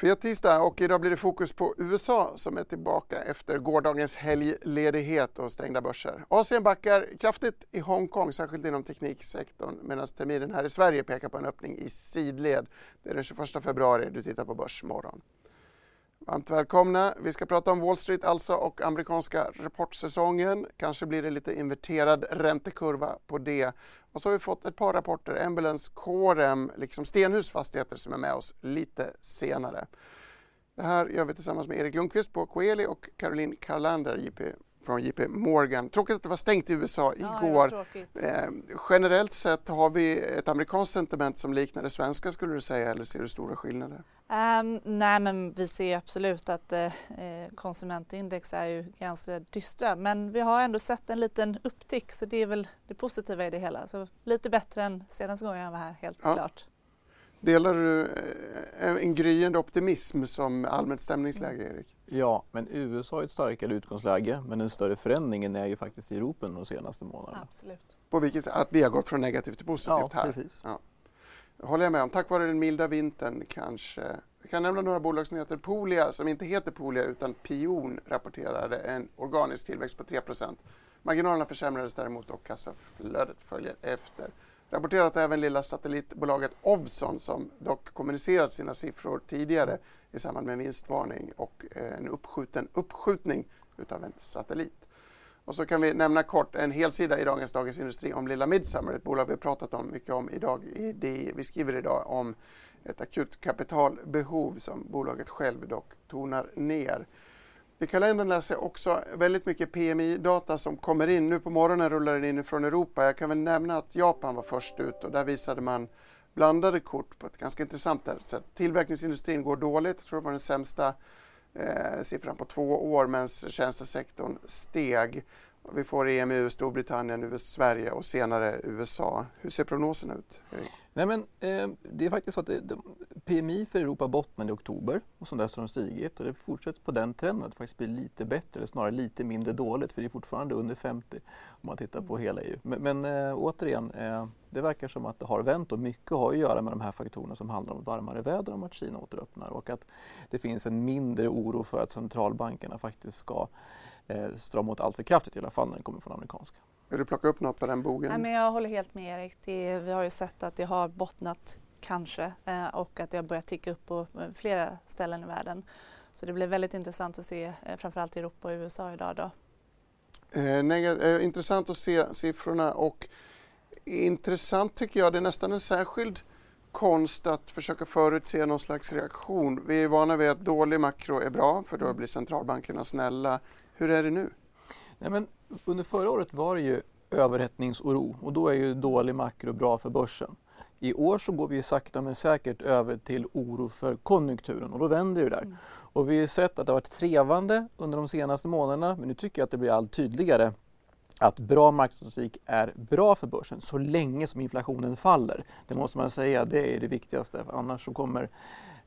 Fet tisdag och idag blir det fokus på USA som är tillbaka efter gårdagens helgledighet och stängda börser. Asien backar kraftigt i Hongkong, särskilt inom tekniksektorn medan terminen här i Sverige pekar på en öppning i sidled. Det är den 21 februari du tittar på Börsmorgon. Varmt välkomna. Vi ska prata om Wall Street alltså och amerikanska rapportsäsongen. Kanske blir det lite inverterad räntekurva på det. Och så har vi fått ett par rapporter, Ambulance, Corem, liksom Stenhus Fastigheter som är med oss lite senare. Det här gör vi tillsammans med Erik Lundqvist på Coeli och Caroline Carlander, JP från JP Morgan. Tråkigt att det var stängt i USA igår. Ja, eh, generellt sett har vi ett amerikanskt sentiment som liknar det svenska skulle du säga eller ser du stora skillnader? Um, nej men vi ser absolut att eh, konsumentindex är ju ganska dystra men vi har ändå sett en liten upptick så det är väl det positiva i det hela. Så lite bättre än senaste gången jag var här helt ja. klart. Delar du eh, en gryende optimism som allmänt stämningsläge Erik? Ja, men USA har ett starkare utgångsläge men den större förändringen är ju faktiskt i Europa de senaste månaderna. Absolut. På vilket sätt? Att vi har gått från negativt till positivt ja, här? Precis. Ja, precis. håller jag med om. Tack vare den milda vintern kanske. Jag kan nämna några bolagsnyheter. Polia, som inte heter Polia utan Pion, rapporterade en organisk tillväxt på 3% Marginalerna försämrades däremot och kassaflödet följer efter. Rapporterat även lilla satellitbolaget Ovzon som dock kommunicerat sina siffror tidigare i samband med en vinstvarning och eh, en uppskjuten uppskjutning utav en satellit. Och så kan vi nämna kort en helsida i dagens Dagens Industri om Lilla Midsummer, ett bolag vi pratat om mycket om idag. Vi skriver idag om ett akut kapitalbehov som bolaget själv dock tonar ner. I kalendern läser jag också väldigt mycket PMI-data som kommer in. Nu på morgonen rullar den in från Europa. Jag kan väl nämna att Japan var först ut och där visade man blandade kort på ett ganska intressant sätt. Tillverkningsindustrin går dåligt, jag tror det var den sämsta eh, siffran på två år medan tjänstesektorn steg. Vi får EMU, Storbritannien, Sverige och senare USA. Hur ser prognoserna ut? Nej, men, eh, det är faktiskt så att det, de, PMI för Europa bottnade i oktober och sedan dess har de stigit och det fortsätter på den trenden att det faktiskt blir lite bättre, eller snarare lite mindre dåligt för det är fortfarande under 50 om man tittar på hela EU. Men, men eh, återigen, eh, det verkar som att det har vänt och mycket har att göra med de här faktorerna som handlar om varmare väder om att Kina återöppnar och att det finns en mindre oro för att centralbankerna faktiskt ska äh, strama åt allt för kraftigt i alla fall när det kommer från amerikanska. Vill du plocka upp något på den bogen? Nej, men jag håller helt med Erik. Det, vi har ju sett att det har bottnat kanske eh, och att det har börjat ticka upp på eh, flera ställen i världen. Så det blir väldigt intressant att se eh, framförallt i Europa och USA idag. Då. Eh, nej, eh, intressant att se siffrorna och intressant tycker jag, det är nästan en särskild konst att försöka förutse någon slags reaktion. Vi är vana vid att dålig makro är bra för då blir centralbankerna snälla. Hur är det nu? Nej, men under förra året var det ju överhettningsoro och då är ju dålig makro bra för börsen. I år så går vi sakta men säkert över till oro för konjunkturen och då vänder det där. Mm. Och vi har sett att det har varit trevande under de senaste månaderna men nu tycker jag att det blir allt tydligare att bra marknadsstatistik är bra för börsen så länge som inflationen faller. Det måste man säga, det är det viktigaste. Annars så kommer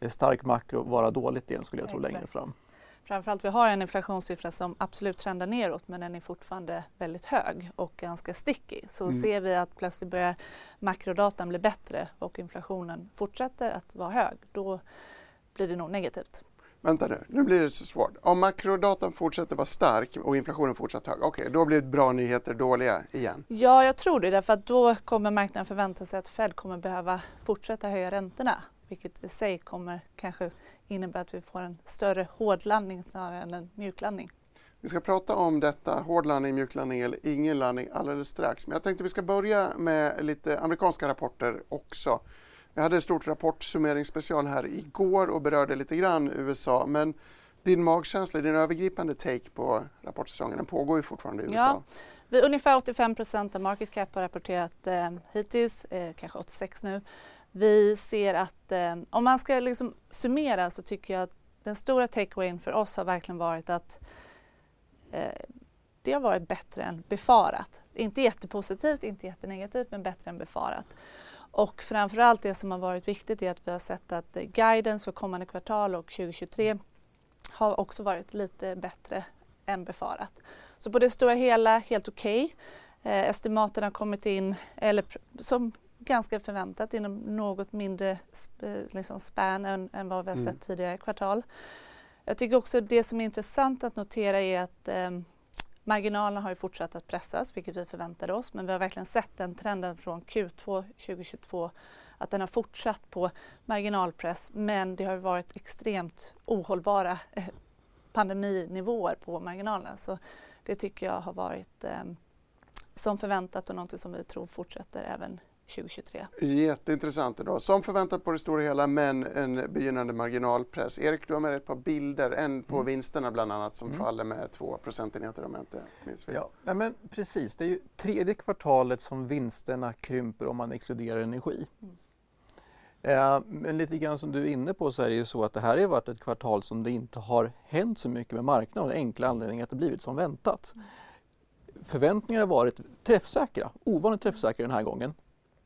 stark makro vara dåligt igen skulle jag tro längre fram. Framförallt vi har en inflationssiffra som absolut trendar neråt men den är fortfarande väldigt hög och ganska sticky. Så mm. ser vi att plötsligt börjar makrodatan bli bättre och inflationen fortsätter att vara hög, då blir det nog negativt. Vänta nu, nu blir det så svårt. Om makrodatan fortsätter vara stark och inflationen fortsätter hög, okej, okay, då blir bra nyheter dåliga igen? Ja, jag tror det, därför att då kommer marknaden förvänta sig att Fed kommer behöva fortsätta höja räntorna vilket i sig kommer kanske innebära att vi får en större hårdlandning snarare än en mjuklandning. Vi ska prata om detta, hårdlandning, mjuklandning eller ingen landning alldeles strax. Men jag tänkte vi ska börja med lite amerikanska rapporter också. Vi hade ett stort rapportsummeringsspecial här igår och berörde lite grann USA. Men din magkänsla, din övergripande take på rapportsäsongen, den pågår ju fortfarande i USA. Ja, vi, ungefär 85 procent av market cap har rapporterat eh, hittills, eh, kanske 86 nu. Vi ser att eh, om man ska liksom summera så tycker jag att den stora takeawayen för oss har verkligen varit att eh, det har varit bättre än befarat. Inte jättepositivt, inte jättenegativt, men bättre än befarat. Och framförallt det som har varit viktigt är att vi har sett att guidance för kommande kvartal och 2023 har också varit lite bättre än befarat. Så på det stora hela helt okej. Okay. Eh, estimaten har kommit in, eller som ganska förväntat inom något mindre liksom span än, än vad vi har mm. sett mm. tidigare kvartal. Jag tycker också det som är intressant att notera är att eh, marginalerna har ju fortsatt att pressas, vilket vi förväntade oss, men vi har verkligen sett den trenden från Q2 2022 att den har fortsatt på marginalpress, men det har varit extremt ohållbara eh, pandeminivåer på marginalerna. Så det tycker jag har varit eh, som förväntat och något som vi tror fortsätter även 2023. Jätteintressant idag. Som förväntat på det stora hela men en begynnande marginalpress. Erik, du har med ett par bilder. En på mm. vinsterna bland annat som mm. faller med 2 procentenheter om jag inte minns fel. Ja, men precis. Det är ju tredje kvartalet som vinsterna krymper om man exkluderar energi. Mm. Eh, men lite grann som du är inne på så är det ju så att det här har varit ett kvartal som det inte har hänt så mycket med marknaden. Den enkla anledningen att det blivit som väntat. Mm. Förväntningarna har varit träffsäkra, ovanligt träffsäkra den här gången.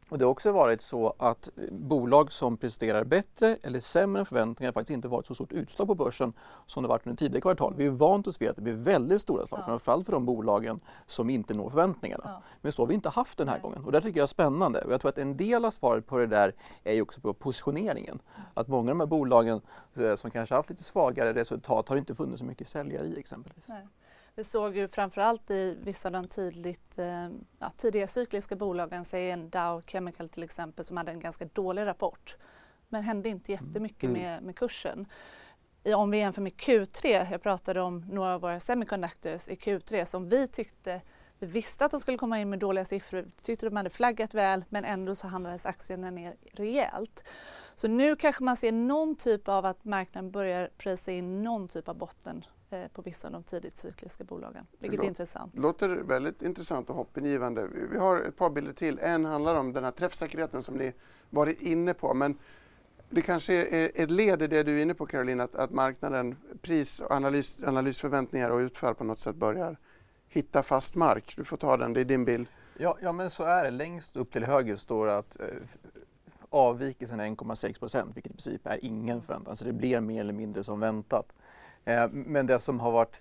Och det har också varit så att bolag som presterar bättre eller sämre än förväntningar faktiskt inte varit så stort utslag på börsen som det varit under tidigare kvartal. Vi är vant oss vid att det blir väldigt stora slag, ja. framförallt för de bolagen som inte når förväntningarna. Ja. Men så har vi inte haft den här Nej. gången och det tycker jag är spännande. Och jag tror att en del av svaret på det där är ju också på positioneringen. Att många av de här bolagen eh, som kanske haft lite svagare resultat har inte funnits så mycket säljare i exempelvis. Nej. Vi såg ju framförallt i vissa av de tidigt, eh, ja, tidiga cykliska bolagen, säg en Dow Chemical till exempel, som hade en ganska dålig rapport. Men hände inte jättemycket mm. med, med kursen. I, om vi jämför med Q3, jag pratade om några av våra semiconductors i Q3 som vi tyckte vi visste att de skulle komma in med dåliga siffror, vi tyckte de hade flaggat väl men ändå så handlades aktierna ner rejält. Så nu kanske man ser någon typ av att marknaden börjar prisa in någon typ av botten på vissa av de tidigt cykliska bolagen, vilket är intressant. Det låter väldigt intressant och hoppingivande. Vi har ett par bilder till. En handlar om den här träffsäkerheten som ni varit inne på. Men det kanske är ett led i det du är inne på Caroline, att, att marknaden, pris, och analys, analysförväntningar och utfall på något sätt börjar hitta fast mark. Du får ta den, det är din bild. Ja, ja men så är det. Längst upp till höger står att eh, avvikelsen är 1,6 procent, vilket i princip är ingen förväntan. Så det blir mer eller mindre som väntat. Eh, men det som har varit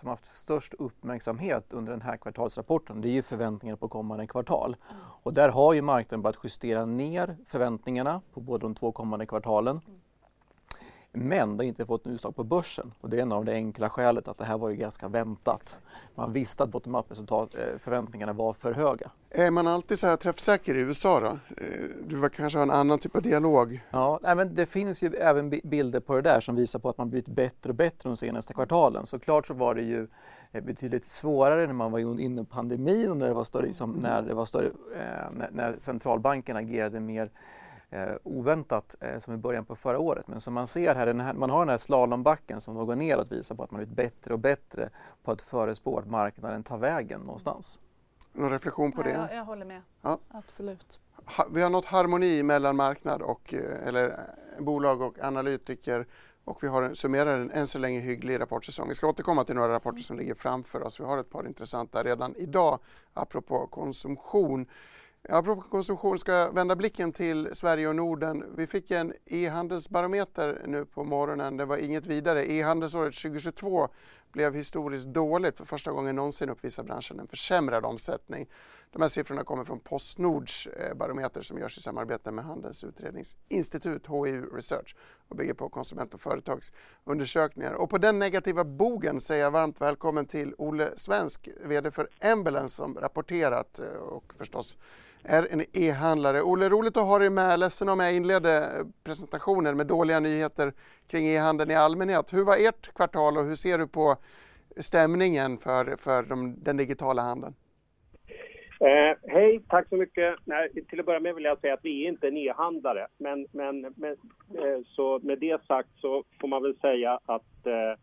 som haft störst uppmärksamhet under den här kvartalsrapporten det är ju förväntningar på kommande kvartal. Mm. Och där har ju marknaden börjat justera ner förväntningarna på båda de två kommande kvartalen. Men det har inte fått utslag på börsen och det är en av det enkla skälet att det här var ju ganska väntat. Man visste att bottom-up eh, förväntningarna var för höga. Är man alltid så här träffsäker i USA då? Eh, du kanske har en annan typ av dialog? Ja, nej, men det finns ju även bilder på det där som visar på att man blivit bättre och bättre de senaste kvartalen. Såklart så var det ju eh, betydligt svårare när man var inne i pandemin och när det var större, liksom, när, det var större när centralbanken agerade mer eh, oväntat eh, som i början på förra året. Men som man ser här, här man har den här slalombacken som går neråt visar på att man blivit bättre och bättre på att förespå att marknaden tar vägen någonstans. Någon reflektion på det? Ja, jag, jag håller med. Ja. Absolut. Ha, vi har nått harmoni mellan marknad och eh, eller, eh, bolag och analytiker och vi har summerar en än så länge hygglig rapportsäsong. Vi ska återkomma till några rapporter som ligger framför oss. Vi har ett par intressanta redan idag apropå konsumtion. Apropå konsumtion ska jag vända blicken till Sverige och Norden. Vi fick en e-handelsbarometer nu på morgonen. Det var inget vidare. E-handelsåret 2022 blev historiskt dåligt. För första gången någonsin uppvisar branschen en försämrad omsättning. De här siffrorna kommer från Postnords eh, barometer som görs i samarbete med Handelns utredningsinstitut, HIU Research och bygger på konsument och företagsundersökningar. Och på den negativa bogen säger jag varmt välkommen till Olle Svensk, VD för Embellence som rapporterat eh, och förstås är en e-handlare. Olle, roligt att ha dig med. Ledsen om jag inledde presentationen med dåliga nyheter kring e-handeln i allmänhet. Hur var ert kvartal och hur ser du på stämningen för, för de, den digitala handeln? Eh, Hej, tack så mycket. Nej, till att börja med vill jag säga att vi är inte en e-handlare. Men, men, men eh, så med det sagt så får man väl säga att eh,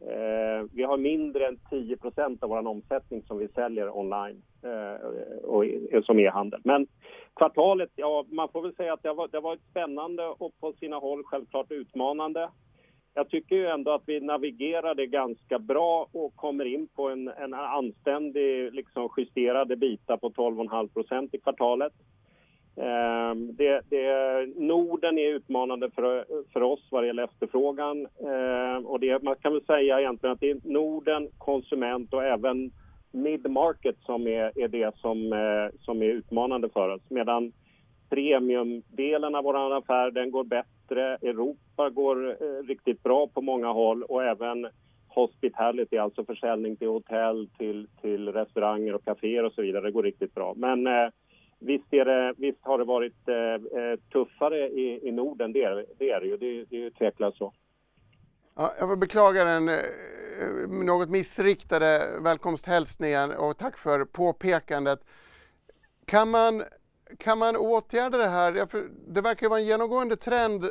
Eh, vi har mindre än 10% av vår omsättning som vi säljer online eh, och, som e-handel. Men kvartalet, ja, man får väl säga att det har, det har varit spännande och på sina håll självklart utmanande. Jag tycker ju ändå att vi navigerar det ganska bra och kommer in på en, en anständig liksom justerade bita på 12,5% i kvartalet. Eh, det, det, Norden är utmanande för, för oss vad det gäller efterfrågan. Eh, och det, man kan väl säga egentligen att det är Norden, konsument och även mid-market som är, är det som, eh, som är utmanande för oss. Medan premiumdelen av vår affär den går bättre. Europa går eh, riktigt bra på många håll och även hospitality, alltså försäljning till hotell, till, till restauranger och kaféer och så vidare, det går riktigt bra. Men eh, visst, det, visst, har det varit eh, eh, tuffare i, i Norden, det är det, är det ju. Det, det är ju tveklöst så. Ja, jag får beklaga den eh, något missriktade välkomsthälsningen och tack för påpekandet. Kan man, kan man åtgärda det här? Det verkar vara en genomgående trend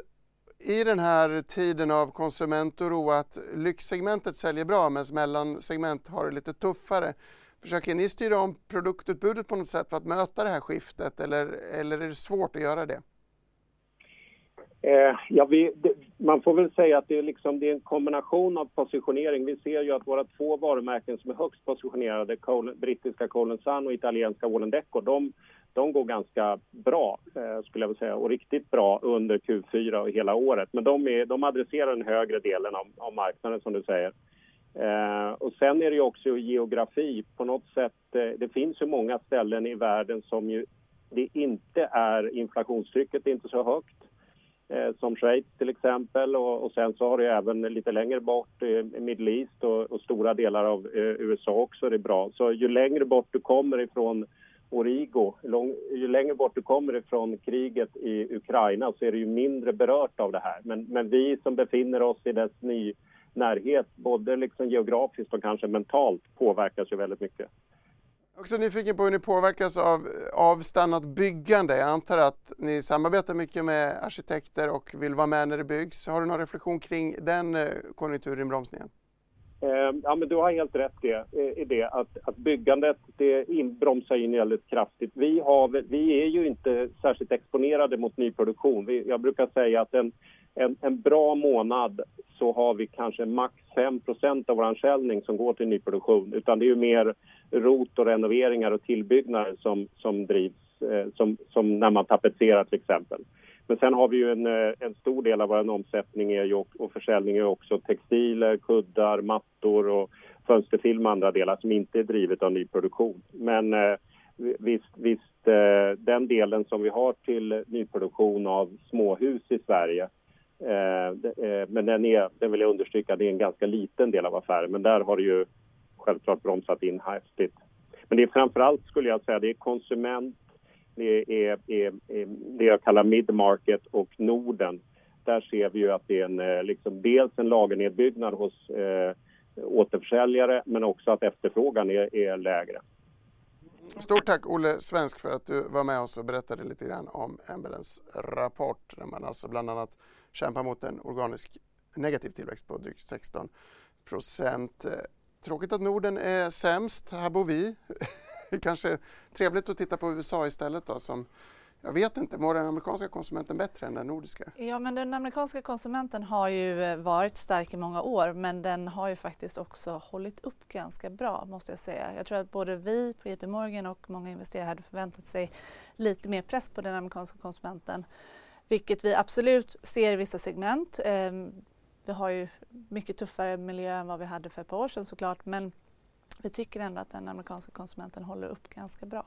i den här tiden av konsumentoro att lyxsegmentet säljer bra medan mellansegment har det lite tuffare. Försöker ni styra om produktutbudet på något sätt för att möta det här skiftet eller, eller är det svårt att göra det? Eh, ja, vi, det, man får väl säga att det är, liksom, det är en kombination av positionering. Vi ser ju att våra två varumärken som är högst positionerade, Col brittiska Cole Sun och italienska Wall&Decò, de, de går ganska bra, eh, skulle jag vilja säga, och riktigt bra under Q4 och hela året. Men de, är, de adresserar den högre delen av, av marknaden, som du säger. Eh, och sen är det ju också geografi. På något sätt, eh, det finns ju många ställen i världen som ju det inte är, inflationstrycket är inte så högt. Eh, som Schweiz till exempel och, och, sen så har det även lite längre bort eh, Middle East och, och stora delar av eh, USA också det är bra. Så ju längre bort du kommer ifrån Origo, lång, ju längre bort du kommer ifrån kriget i Ukraina så är det ju mindre berört av det här. Men, men vi som befinner oss i dess ny närhet, både liksom geografiskt och kanske mentalt, påverkas ju väldigt mycket. Också nyfiken på hur ni påverkas av avstannat byggande. Jag antar att ni samarbetar mycket med arkitekter och vill vara med när det byggs. Har du någon reflektion kring den eh, konjunkturinbromsningen? Ehm, ja, men du har helt rätt det, eh, i det att, att byggandet det bromsar in väldigt kraftigt. Vi, har, vi är ju inte särskilt exponerade mot nyproduktion. Vi, jag brukar säga att en, en, en bra månad så har vi kanske max 5% av vår försäljning som går till nyproduktion. Utan det är ju mer rot och renoveringar och tillbyggnader som, som drivs, eh, som, som när man tapetserar till exempel. Men sen har vi ju en, eh, en stor del av vår omsättning är ju, och försäljning är också textiler, kuddar, mattor och fönsterfilm och andra delar som inte är drivet av nyproduktion. Men eh, visst, visst eh, den delen som vi har till nyproduktion av småhus i Sverige Eh, eh, men den är, den vill jag understryka, det är en ganska liten del av affären. Men där har det ju självklart bromsat in häftigt. Men det är framförallt skulle jag säga, det är konsument det är, är, är det jag kallar midmarket och Norden. Där ser vi ju att det är en, eh, liksom, dels en lagernedbyggnad hos eh, återförsäljare men också att efterfrågan är, är lägre. Stort tack Olle Svensk för att du var med oss och berättade lite grann om Embellens rapport där man alltså bland annat kämpar mot en organisk negativ tillväxt på drygt 16 procent. Tråkigt att Norden är sämst, här bor vi. det kanske är trevligt att titta på USA istället då som jag vet inte, mår den amerikanska konsumenten bättre än den nordiska? Ja, men den amerikanska konsumenten har ju eh, varit stark i många år men den har ju faktiskt också hållit upp ganska bra måste jag säga. Jag tror att både vi på JP Morgan och många investerare hade förväntat sig lite mer press på den amerikanska konsumenten. Vilket vi absolut ser i vissa segment. Ehm, vi har ju mycket tuffare miljö än vad vi hade för ett par år sedan såklart men vi tycker ändå att den amerikanska konsumenten håller upp ganska bra.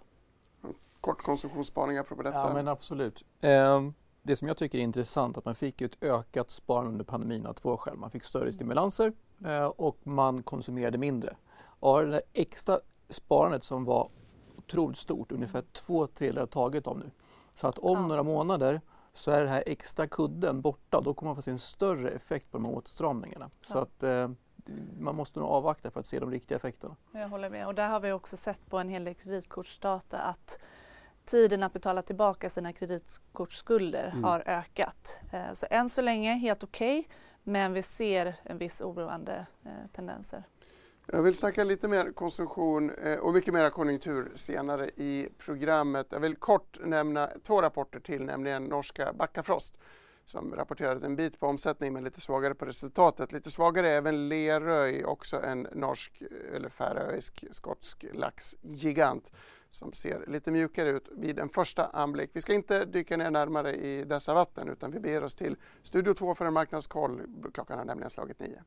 Kort konsumtionsspaning apropå detta. Ja men absolut. Eh, det som jag tycker är intressant är att man fick ett ökat sparande under pandemin av två skäl. Man fick större stimulanser eh, och man konsumerade mindre. Och det där extra sparandet som var otroligt stort, ungefär två tredjedelar taget av nu. Så att om ja. några månader så är det här extra kudden borta. Då kommer man få se en större effekt på de här åtstramningarna. Ja. Så att, eh, man måste nog avvakta för att se de riktiga effekterna. Jag håller med och där har vi också sett på en hel del kreditkortsdata att tiden att betala tillbaka sina kreditkortsskulder mm. har ökat. Eh, så än så länge helt okej okay, men vi ser en viss oroande eh, tendenser. Jag vill snacka lite mer konsumtion eh, och mycket mer konjunktur senare i programmet. Jag vill kort nämna två rapporter till, nämligen norska Backafrost som rapporterade en bit på omsättning men lite svagare på resultatet. Lite svagare även Leröy, också en norsk eller färöisk skotsk laxgigant som ser lite mjukare ut vid en första anblick. Vi ska inte dyka ner närmare i dessa vatten utan vi beger oss till Studio 2 för en marknadskoll. Klockan har nämligen slagit nio.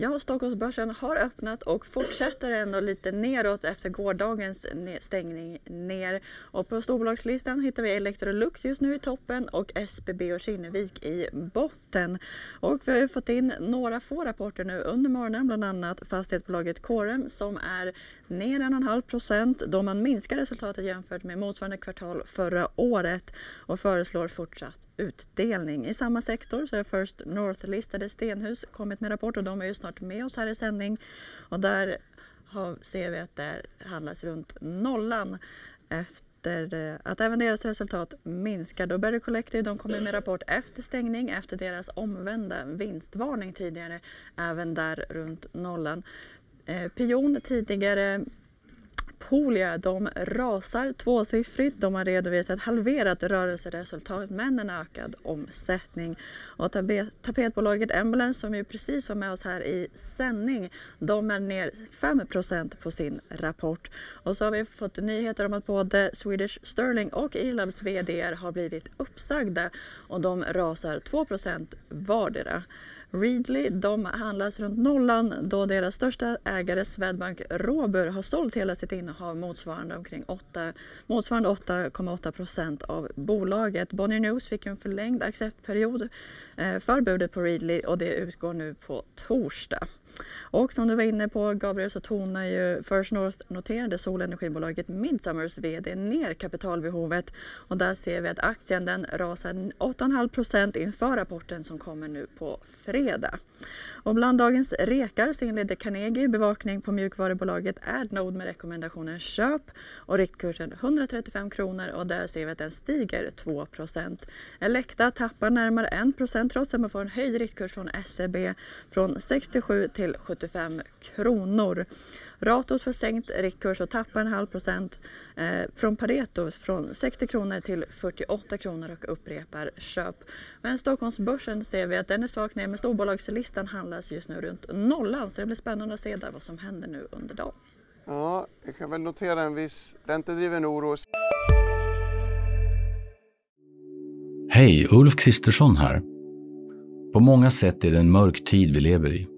Ja, Stockholmsbörsen har öppnat och fortsätter ändå lite neråt efter gårdagens stängning ner. Och på storbolagslistan hittar vi Electrolux just nu i toppen och SBB och Kinnevik i botten. Och vi har ju fått in några få rapporter nu under morgonen, bland annat fastighetsbolaget Corem som är ner 1,5 procent då man minskar resultatet jämfört med motsvarande kvartal förra året och föreslår fortsatt utdelning. I samma sektor så har First North-listade Stenhus kommit med rapport och de är ju snart med oss här i sändning. Och där har, ser vi att det handlas runt nollan efter eh, att även deras resultat minskar. Då Collective de kommer med rapport efter stängning efter deras omvända vinstvarning tidigare, även där runt nollan. Eh, pion tidigare Polia, de rasar tvåsiffrigt. De har redovisat halverat rörelseresultat men en ökad omsättning. Och tapetbolaget Embulance som ju precis var med oss här i sändning, de är ner 5% på sin rapport. Och så har vi fått nyheter om att både Swedish Sterling och Irlabs VD har blivit uppsagda och de rasar 2% vardera. Readly de handlas runt nollan då deras största ägare Swedbank Robur har sålt hela sitt innehav motsvarande omkring 8, motsvarande 8,8 procent av bolaget. Bonnier News fick en förlängd acceptperiod eh, för budet på Readly och det utgår nu på torsdag. Och som du var inne på Gabriel så tonar ju First North-noterade solenergibolaget Midsummers VD ner kapitalbehovet och där ser vi att aktien den rasar 8,5 procent inför rapporten som kommer nu på fredag. Och bland dagens rekar så inleder Carnegie bevakning på mjukvarubolaget Adnode med rekommendationen köp och riktkursen 135 kronor och där ser vi att den stiger 2% Elekta tappar närmare 1 trots att man får en höjd riktkurs från SEB från 67 till 75 kronor. Ratos får sänkt riktkurs och tappar en halv procent eh, från Pareto från 60 kronor till 48 kronor och upprepar köp. Men Stockholmsbörsen ser vi att den är svagt ner men storbolagslistan handlas just nu runt nollan så det blir spännande att se där vad som händer nu under dagen. Ja, jag kan väl notera en viss räntedriven oro. Hej, Ulf Kristersson här. På många sätt är det en mörk tid vi lever i.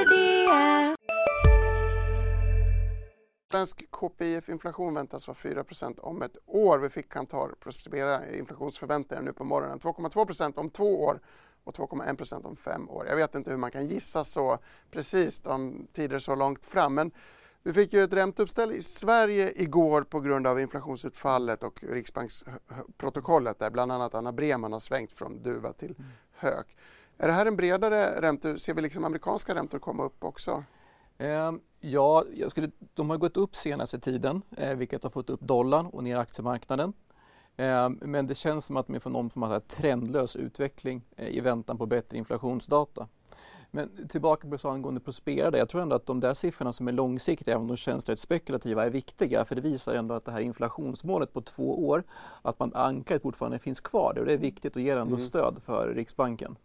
Svensk KPIF-inflation väntas vara 4% om ett år. Vi fick Kantar prospera inflationsförväntningar nu på morgonen. 2,2% om två år och 2,1% om fem år. Jag vet inte hur man kan gissa så precis om tider så långt fram. Men vi fick ju ett ränteuppställ i Sverige igår på grund av inflationsutfallet och Riksbanksprotokollet där bland annat Anna Breman har svängt från duva till hök. Är det här en bredare ränta? Ser vi liksom amerikanska räntor komma upp också? Eh, ja, jag skulle, de har gått upp senaste tiden, eh, vilket har fått upp dollarn och ner aktiemarknaden. Eh, men det känns som att man får någon form av trendlös utveckling eh, i väntan på bättre inflationsdata. Men tillbaka på det angående Prospera, jag tror ändå att de där siffrorna som är långsiktiga, även om de känns rätt spekulativa, är viktiga för det visar ändå att det här inflationsmålet på två år, att man ankaret fortfarande finns kvar och det är viktigt och ger ändå mm. stöd för Riksbanken.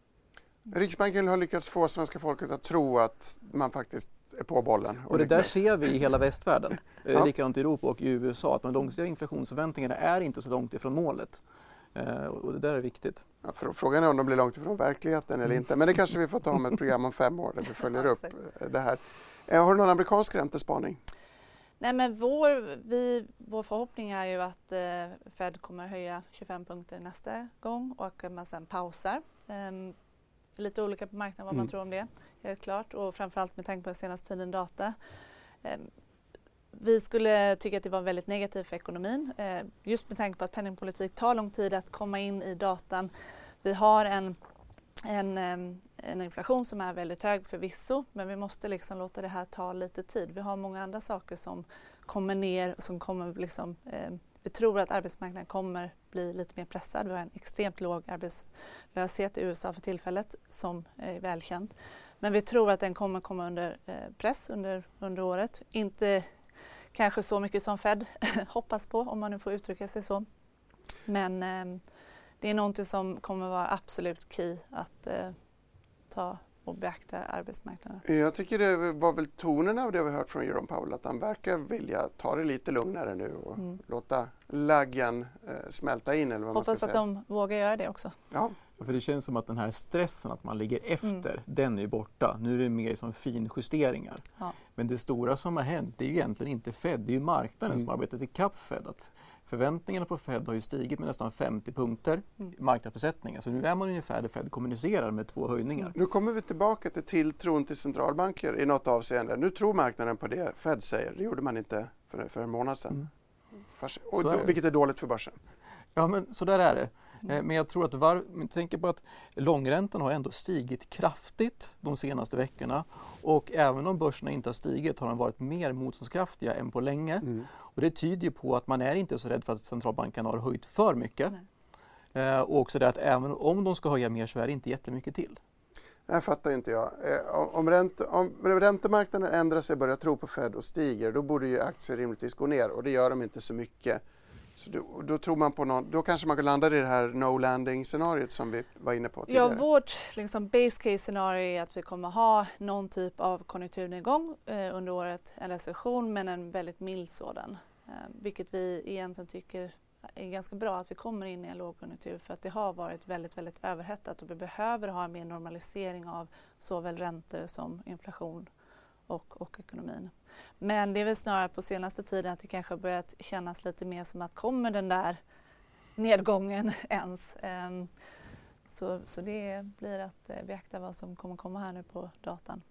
Riksbanken har lyckats få svenska folket att tro att man faktiskt är på bollen. Och det där ser vi i hela västvärlden, ja. likadant i Europa och i USA, att de långsiktiga inflationsförväntningarna är inte så långt ifrån målet. Eh, och det där är viktigt. Ja, frågan är om de blir långt ifrån verkligheten eller mm. inte. Men det kanske vi får ta om ett program om fem år där vi följer upp det här. Eh, har du någon amerikansk räntespaning? Nej, men vår, vi, vår förhoppning är ju att eh, Fed kommer höja 25 punkter nästa gång och att man sen pausar. Um, lite olika på marknaden vad mm. man tror om det, helt klart. Och framförallt med tanke på den senaste tiden data. Um, vi skulle tycka att det var väldigt negativt för ekonomin. Eh, just med tanke på att penningpolitik tar lång tid att komma in i datan. Vi har en, en, en inflation som är väldigt hög förvisso men vi måste liksom låta det här ta lite tid. Vi har många andra saker som kommer ner som kommer liksom, eh, vi tror att arbetsmarknaden kommer bli lite mer pressad. Vi har en extremt låg arbetslöshet i USA för tillfället som är välkänt. Men vi tror att den kommer komma under eh, press under, under året. Inte kanske så mycket som Fed hoppas på om man nu får uttrycka sig så. Men eh, det är någonting som kommer vara absolut key att eh, ta och beakta arbetsmarknaden. Jag tycker det var väl tonen av det vi hört från Jerome Powell att han verkar vilja ta det lite lugnare nu och mm. låta laggen eh, smälta in. Eller vad Hoppas man ska att säga. de vågar göra det också. Ja. Ja, för det känns som att den här stressen att man ligger efter, mm. den är borta. Nu är det mer som finjusteringar. Ja. Men det stora som har hänt, det är ju egentligen inte Fed, det är ju marknaden mm. som har arbetat ikapp Fed. Att förväntningarna på Fed har ju stigit med nästan 50 punkter mm. i marknadsbesättningen. Så nu är man ungefär där Fed kommunicerar med två höjningar. Nu kommer vi tillbaka till tilltron till centralbanker i något avseende. Nu tror marknaden på det Fed säger. Det gjorde man inte för, för en månad sedan. Mm. Och, är vilket är dåligt för börsen. Ja, men så där är det. Eh, men jag tror att var, tänker på att långräntan har ändå stigit kraftigt de senaste veckorna och även om börserna inte har stigit har de varit mer motståndskraftiga än på länge. Mm. Och det tyder på att man är inte så rädd för att centralbankerna har höjt för mycket. Eh, och också det att även om de ska höja mer så är det inte jättemycket till. Det fattar inte jag. Eh, om, ränt, om räntemarknaden ändrar sig, börjar tro på Fed och stiger, då borde ju aktier rimligtvis gå ner och det gör de inte så mycket. Så då, då, tror man på någon, då kanske man landar i det här no landing scenariot som vi var inne på tidigare. Ja, vårt liksom, base case scenario är att vi kommer ha någon typ av konjunkturnedgång eh, under året, en recession men en väldigt mild sådan. Eh, vilket vi egentligen tycker är ganska bra att vi kommer in i en lågkonjunktur för att det har varit väldigt, väldigt överhettat och vi behöver ha en mer normalisering av såväl räntor som inflation och, och ekonomin. Men det är väl snarare på senaste tiden att det kanske börjat kännas lite mer som att kommer den där nedgången ens? Um, så, så det blir att eh, beakta vad som kommer komma här nu på datan.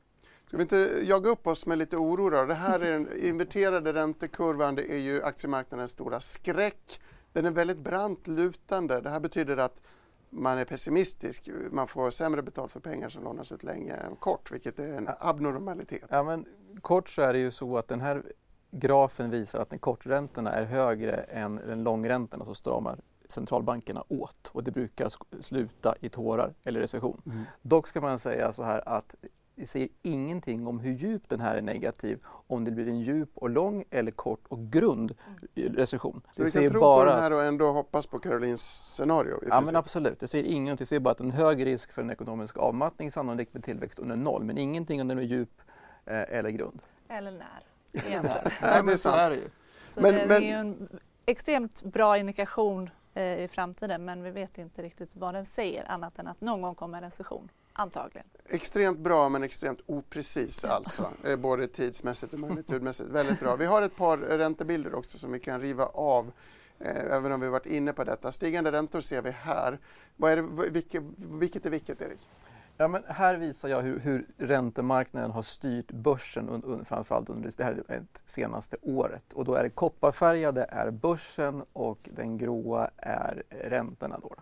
Ska vi inte jaga upp oss med lite oro då? Det här är den inverterade räntekurvan, det är ju aktiemarknadens stora skräck. Den är väldigt brant lutande. Det här betyder att man är pessimistisk. Man får sämre betalt för pengar som lånas ut länge än kort, vilket är en abnormalitet. Ja, men kort så är det ju så att den här grafen visar att den korträntorna är högre än den långräntorna så stramar centralbankerna åt och det brukar sluta i tårar eller recession. Mm. Dock ska man säga så här att vi säger ingenting om hur djup den här är negativ, om det blir en djup och lång eller kort och grund recession. Så det vi kan tro bara på den här och ändå hoppas på Karolins scenario? Ja, men absolut. Det säger ingenting. Det säger bara att en hög risk för en ekonomisk avmattning sannolikt med tillväxt under noll, men ingenting om den är djup eh, eller grund. Eller när. Nej, men så är det ju. Så men, det, men... det är en extremt bra indikation eh, i framtiden, men vi vet inte riktigt vad den säger annat än att någon gång kommer en recession. Antagligen. Extremt bra men extremt oprecis alltså, eh, både tidsmässigt och magnitudmässigt. Väldigt bra. Vi har ett par räntebilder också som vi kan riva av, eh, även om vi varit inne på detta. Stigande räntor ser vi här. Vad är det, vilket, vilket är vilket, Erik? Ja, men här visar jag hur, hur räntemarknaden har styrt börsen un, un, framförallt under det här senaste året. Och då är det kopparfärgade är börsen och den gråa är räntorna. Då.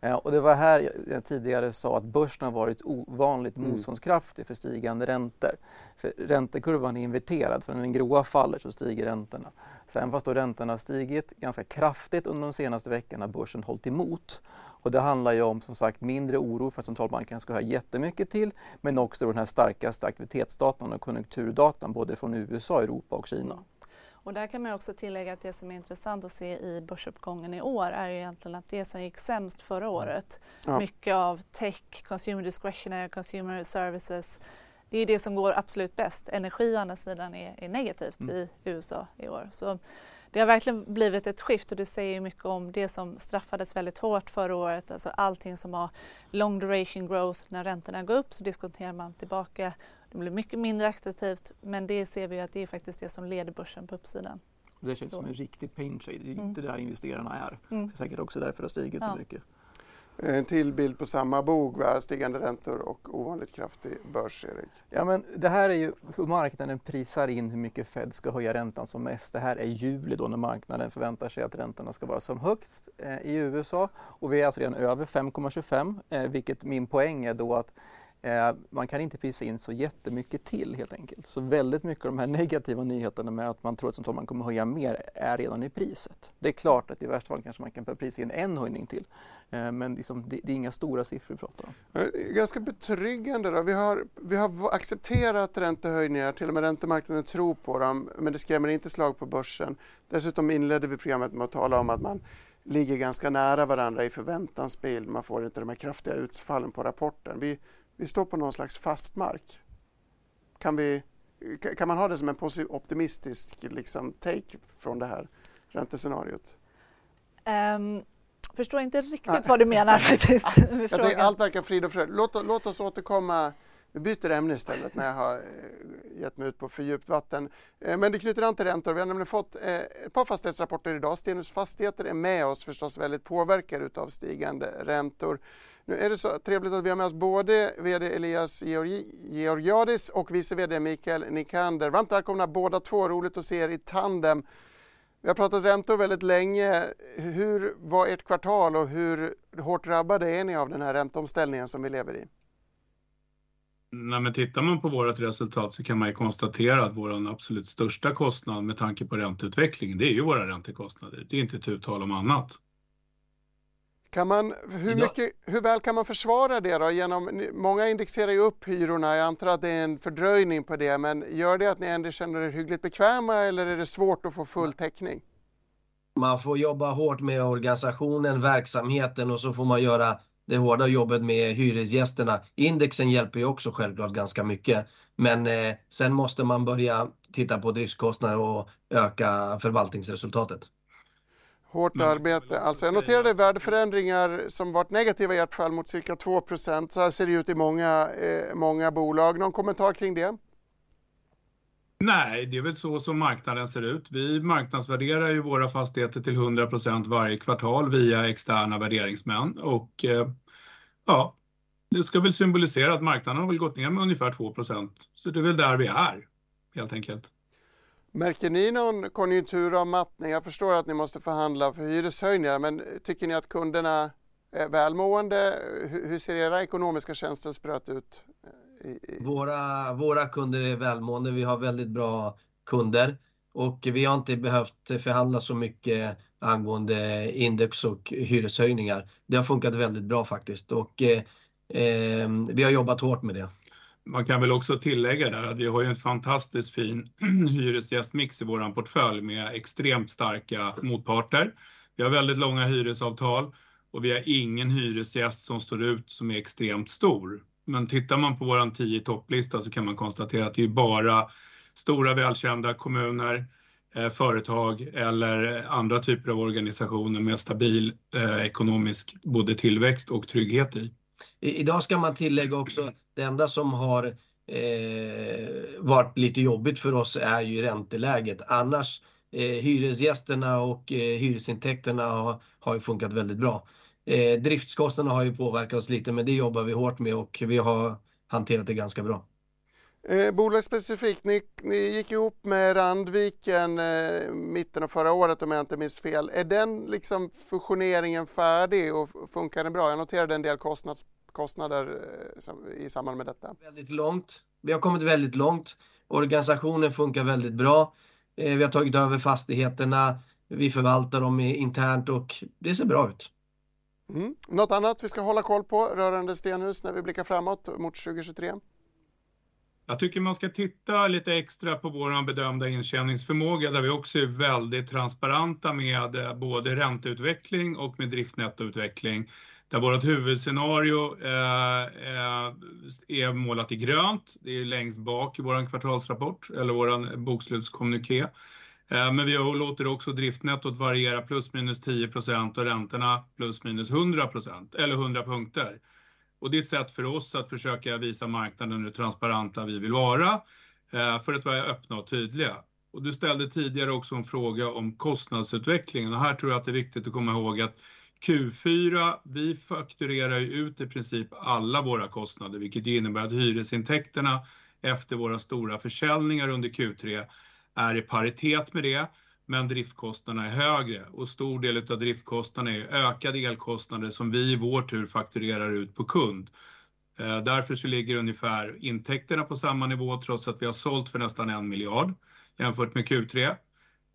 Eh, och det var här jag tidigare sa att börsen har varit ovanligt mm. motståndskraftig för stigande räntor. För räntekurvan är inverterad, så när den gråa faller så stiger räntorna. Så även fast då räntorna har stigit ganska kraftigt under de senaste veckorna har börsen hållit emot. Och det handlar ju om som sagt mindre oro för att centralbankerna ska höja jättemycket till men också den här starkaste aktivitetsdatan och konjunkturdatan både från USA, Europa och Kina. Och där kan man också tillägga att det som är intressant att se i börsuppgången i år är egentligen att det som gick sämst förra mm. året, ja. mycket av tech, consumer discretionary, consumer services, det är det som går absolut bäst. Energi å andra sidan är, är negativt mm. i USA i år. Så det har verkligen blivit ett skift och det säger mycket om det som straffades väldigt hårt förra året. Alltså allting som har long duration growth, när räntorna går upp så diskonterar man tillbaka det blir mycket mindre attraktivt men det ser vi att det är faktiskt det som leder börsen på uppsidan. Det känns Då. som en riktig pain trade. Det är mm. inte där investerarna är. Mm. Det är säkert också därför det har stigit ja. så mycket. En till bild på samma va? stigande räntor och ovanligt kraftig börs, Erik. Ja, men det här är ju hur marknaden prisar in hur mycket Fed ska höja räntan som mest. Det här är juli då när marknaden förväntar sig att räntorna ska vara som högst eh, i USA och vi är alltså redan över 5,25 eh, vilket min poäng är då att Eh, man kan inte prisa in så jättemycket till helt enkelt. Så väldigt mycket av de här negativa nyheterna med att man tror att centralbanken kommer höja mer är redan i priset. Det är klart att i värsta fall kanske man kan prisa in en höjning till. Eh, men liksom, det, det, är inga stora siffror vi pratar om. Eh, ganska betryggande. Då. Vi, har, vi har accepterat räntehöjningar, till och med räntemarknaden tror på dem, men det skrämmer inte slag på börsen. Dessutom inledde vi programmet med att tala om att man ligger ganska nära varandra i förväntansbild. Man får inte de här kraftiga utfallen på rapporten. Vi, vi står på någon slags fast mark. Kan, vi, kan man ha det som en optimistisk liksom, take från det här räntescenariot? Um, förstår inte riktigt vad du menar faktiskt. jag allt verkar frid och fröjd. Låt, låt oss återkomma vi byter ämne istället när jag har eh, gett mig ut på för djupt vatten. Eh, men det knyter an till räntor. Vi har nämligen fått eh, ett par fastighetsrapporter idag. Stenhus Fastigheter är med oss förstås väldigt påverkade av stigande räntor. Nu är det så trevligt att vi har med oss både VD Elias Georgiadis och vice VD Mikael Nikander. Varmt välkomna båda två, roligt att se er i tandem. Vi har pratat räntor väldigt länge. Hur var ert kvartal och hur hårt drabbade är ni av den här ränteomställningen som vi lever i? Nej, men tittar man på vårt resultat så kan man ju konstatera att vår absolut största kostnad med tanke på ränteutvecklingen, det är ju våra räntekostnader. Det är inte ett tal om annat. Kan man, hur, mycket, hur väl kan man försvara det då? Genom, många indexerar ju upp hyrorna, jag antar att det är en fördröjning på det, men gör det att ni ändå känner er hyggligt bekväma eller är det svårt att få full täckning? Man får jobba hårt med organisationen, verksamheten och så får man göra det hårda jobbet med hyresgästerna. Indexen hjälper ju också självklart ganska mycket, men eh, sen måste man börja titta på driftskostnader och öka förvaltningsresultatet. Hårt Men, arbete. Alltså jag noterade värdeförändringar som varit negativa i ert fall mot cirka 2% Så här ser det ut i många, eh, många bolag. Någon kommentar kring det? Nej, det är väl så som marknaden ser ut. Vi marknadsvärderar ju våra fastigheter till 100% varje kvartal via externa värderingsmän och eh, ja, det ska väl symbolisera att marknaden har väl gått ner med ungefär 2% Så det är väl där vi är helt enkelt. Märker ni någon konjunkturavmattning? Jag förstår att ni måste förhandla för hyreshöjningar, men tycker ni att kunderna är välmående? Hur ser era ekonomiska känselspröt ut? Eh, våra, våra kunder är välmående. Vi har väldigt bra kunder och vi har inte behövt förhandla så mycket angående index och hyreshöjningar. Det har funkat väldigt bra faktiskt och eh, eh vi har jobbat hårt med det. Man kan väl också tillägga där att vi har ju en fantastiskt fin hyresgästmix i vår portfölj med extremt starka motparter. Vi har väldigt långa hyresavtal och vi har ingen hyresgäst som står ut som är extremt stor. Men tittar man på vår 10 topplista så kan man konstatera att det är bara stora välkända kommuner, eh, företag eller andra typer av organisationer med stabil eh, ekonomisk både tillväxt och trygghet i. Idag ska man tillägga också, det enda som har eh, varit lite jobbigt för oss är ju ränteläget. Annars eh, hyresgästerna och eh, hyresintäkterna har, har ju funkat väldigt bra. Eh, driftskostnaderna har ju påverkat oss lite men det jobbar vi hårt med och vi har hanterat det ganska bra. Eh, bolagsspecifikt, ni, ni gick ihop med Randviken eh, mitten av förra året om jag inte minns fel. Är den liksom fusioneringen färdig och funkar den bra? Jag noterade en del kostnads, kostnader eh, i samband med detta. Väldigt långt. Vi har kommit väldigt långt. Organisationen funkar väldigt bra. Eh, vi har tagit över fastigheterna. Vi förvaltar dem internt och det ser bra ut. Mm. Något annat vi ska hålla koll på rörande Stenhus när vi blickar framåt mot 2023? Jag tycker man ska titta lite extra på vår bedömda intjäningsförmåga där vi också är väldigt transparenta med eh, både ränteutveckling och med driftnettoutveckling. Där vårt huvudscenario eh, eh, är målat i grönt. Det är längst bak i vår kvartalsrapport eller vår bokslutskommuniké. Eh, men vi låter också driftnettot variera plus minus 10% och räntorna plus minus 100% eller 100 punkter. Och det är ett sätt för oss att försöka visa marknaden hur transparenta vi vill vara eh, för att vara öppna och tydliga. Och du ställde tidigare också en fråga om kostnadsutvecklingen och här tror jag att det är viktigt att komma ihåg att Q4, vi fakturerar ju ut i princip alla våra kostnader, vilket innebär att hyresintäkterna efter våra stora försäljningar under Q3 är i paritet med det, men driftkostnaderna är högre och stor del av driftkostnaderna är ökade elkostnader som vi i vår tur fakturerar ut på kund. Eh, därför så ligger ungefär intäkterna på samma nivå trots att vi har sålt för nästan 1 miljard jämfört med Q3.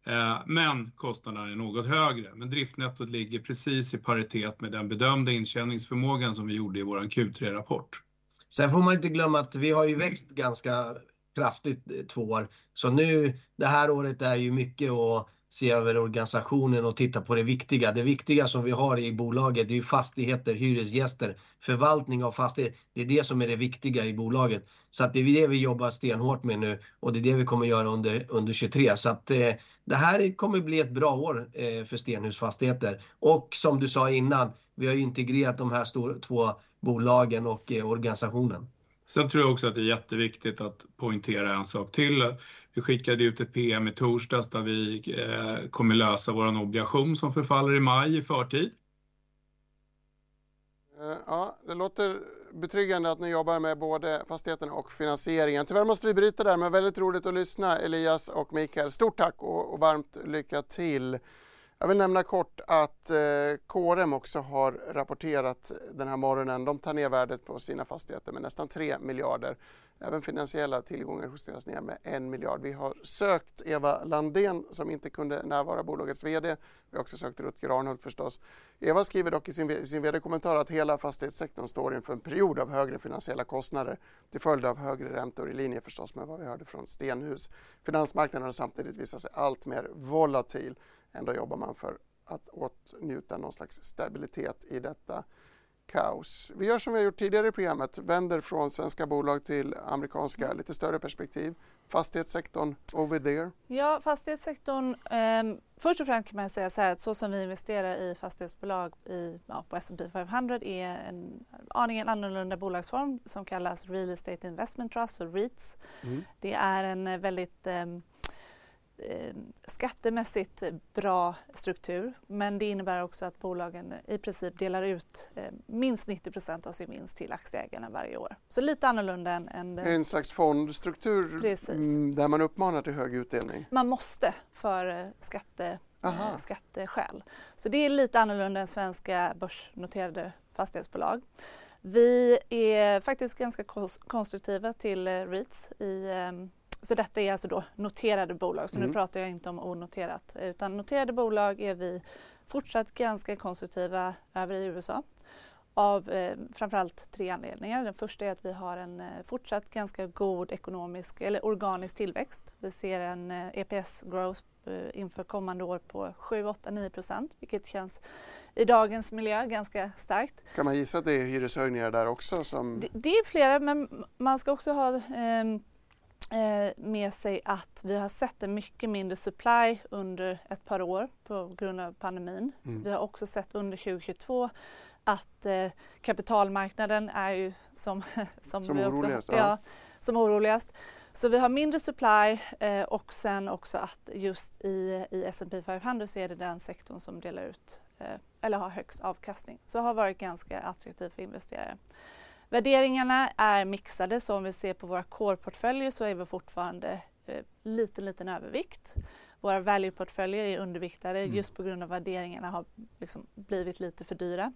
Eh, men kostnaderna är något högre, men driftnettot ligger precis i paritet med den bedömda intjäningsförmågan som vi gjorde i vår Q3-rapport. Sen får man inte glömma att vi har ju växt ganska kraftigt eh, två år. Så nu, det här året är ju mycket att se över organisationen och titta på det viktiga. Det viktiga som vi har i bolaget, det är ju fastigheter, hyresgäster, förvaltning av fastigheter. Det är det som är det viktiga i bolaget. Så att det är det vi jobbar stenhårt med nu och det är det vi kommer göra under 2023. Så att eh, det här kommer bli ett bra år eh, för Stenhus Fastigheter. Och som du sa innan, vi har ju integrerat de här två bolagen och organisationen. Sen tror jag också att det är jätteviktigt att poängtera en sak till. Vi skickade ut ett PM i torsdags där vi eh, kommer lösa vår obligation som förfaller i maj i förtid. Eh, ja, det låter betryggande att ni jobbar med både fastigheten och finansieringen. Tyvärr måste vi bryta där, men väldigt roligt att lyssna Elias och Mikael. Stort tack och varmt lycka till. Jag vill nämna kort att eh, KRM också har rapporterat den här morgonen. De tar ner värdet på sina fastigheter med nästan 3 miljarder. Även finansiella tillgångar justeras ner med 1 miljard. Vi har sökt Eva Landén som inte kunde närvara, bolagets VD. Vi har också sökt Rutger Arnhult förstås. Eva skriver dock i sin VD-kommentar att hela fastighetssektorn står inför en period av högre finansiella kostnader till följd av högre räntor i linje förstås med vad vi hörde från Stenhus. Finansmarknaden har samtidigt visat sig allt mer volatil. Ändå jobbar man för att åtnjuta någon slags stabilitet i detta kaos. Vi gör som vi har gjort tidigare i programmet, vänder från svenska bolag till amerikanska, lite större perspektiv. Fastighetssektorn over there. Ja, fastighetssektorn. Först och främst kan man säga såhär att så som vi investerar i fastighetsbolag i, ja, på S&P 500 är en aningen annorlunda bolagsform som kallas Real Estate Investment Trust och REITs. Det är en väldigt skattemässigt bra struktur, men det innebär också att bolagen i princip delar ut minst 90% av sin vinst till aktieägarna varje år. Så lite annorlunda än. En slags fondstruktur. Precis. Där man uppmanar till hög utdelning. Man måste för skatteskäl. Så det är lite annorlunda än svenska börsnoterade fastighetsbolag. Vi är faktiskt ganska konstruktiva till REITs i, så detta är alltså då noterade bolag. Så nu pratar jag inte om onoterat, utan noterade bolag är vi fortsatt ganska konstruktiva över i USA av framför allt tre anledningar. Den första är att vi har en fortsatt ganska god ekonomisk eller organisk tillväxt. Vi ser en EPS growth inför kommande år på 7%, 8%, 9%, vilket känns i dagens miljö ganska starkt. Kan man gissa att det är hyreshöjningar där också som? Det är flera, men man ska också ha med sig att vi har sett en mycket mindre supply under ett par år på grund av pandemin. Vi har också sett under 2022 att kapitalmarknaden är ju som vi också. Oroligast. Ja, som oroligast. Vi har mindre supply och sen också att just i S&P 500 så är det den sektorn som delar ut eller har högst avkastning. Har varit ganska attraktiv för investerare. Värderingarna är mixade, så om vi ser på våra core-portföljer så är vi fortfarande liten övervikt. Våra value-portföljer är underviktade just på grund av värderingarna har liksom blivit lite för dyra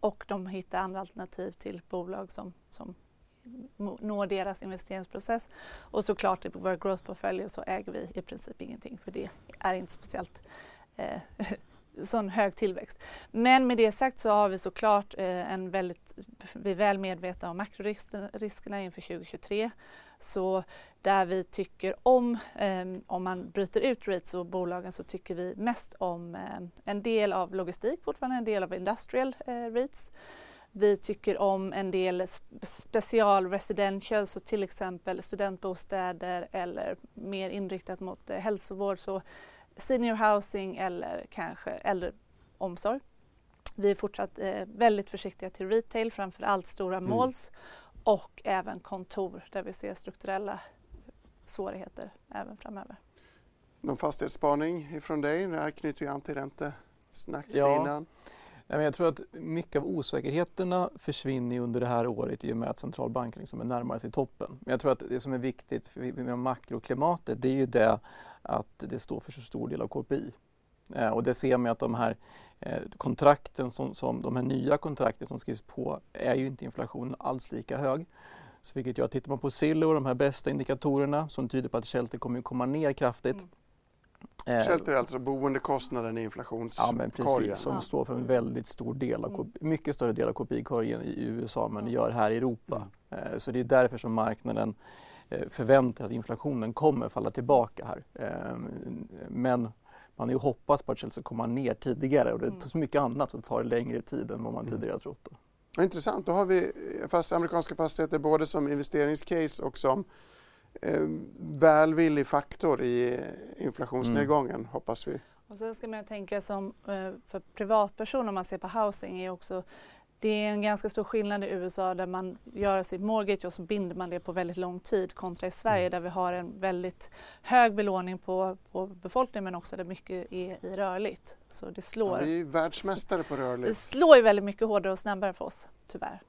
och de hittar andra alternativ till bolag som når deras investeringsprocess. Så klart i våra growth-portföljer så äger vi i princip ingenting för det är inte speciellt Sån hög tillväxt. Men Med det sagt så har vi så klart eh, en väldigt, vi är väl medvetna om makroriskerna inför 2023. Så Där vi tycker ehm, om man bryter ut REITs och bolagen så tycker vi mest om eh, en del av logistik, fortfarande en del av industrial eh, REITs. Vi tycker om en del special residential, så till exempel studentbostäder eller mer inriktat mot hälsovård, så senior housing eller kanske äldreomsorg. Vi är fortsatt väldigt försiktiga till retail, framför allt stora malls och även kontor där vi ser strukturella svårigheter även framöver. Någon fastighetsspaning ifrån dig? Det här knyter ju an till räntesnacket innan. Nej, men jag tror att mycket av osäkerheterna försvinner under det här året i och med att centralbanken liksom är närmare sig toppen. Men jag tror att det som är viktigt med makroklimatet det är ju det att det står för så stor del av KPI. Eh, och det ser man att de här eh, kontrakten som, som, de här nya kontrakten som skrivs på är ju inte inflationen alls lika hög. Så vilket gör att tittar man på Zillow, de här bästa indikatorerna som tyder på att Shelter kommer komma ner kraftigt. Mm Eh, Shelter är alltså boendekostnaden i inflationskorgen? Ja, men precis. Som står för en väldigt stor del av, mm. mycket större del av KPI-korgen i USA man gör här i Europa. Mm. Eh, så det är därför som marknaden eh, förväntar att inflationen kommer falla tillbaka här. Men man har ju hoppats på att Chelsea ska komma ner tidigare och det är mm. så mycket annat som tar längre tid än vad man tidigare har trott. Då. Intressant, då har vi fast amerikanska fastigheter både som investeringscase och som eh, välvillig faktor i inflationsnedgången, mm. hoppas vi. Och sen ska man tänka som eh, för privatpersoner om man ser på housing är också det är en ganska stor skillnad i USA där man gör sitt mortgage och så binder man det på väldigt lång tid kontra i Sverige mm. där vi har en väldigt hög belåning på, på befolkningen men också där mycket är i rörligt. Så det slår. Ja, vi är världsmästare på rörligt. Det slår ju väldigt mycket hårdare och snabbare för oss, tyvärr.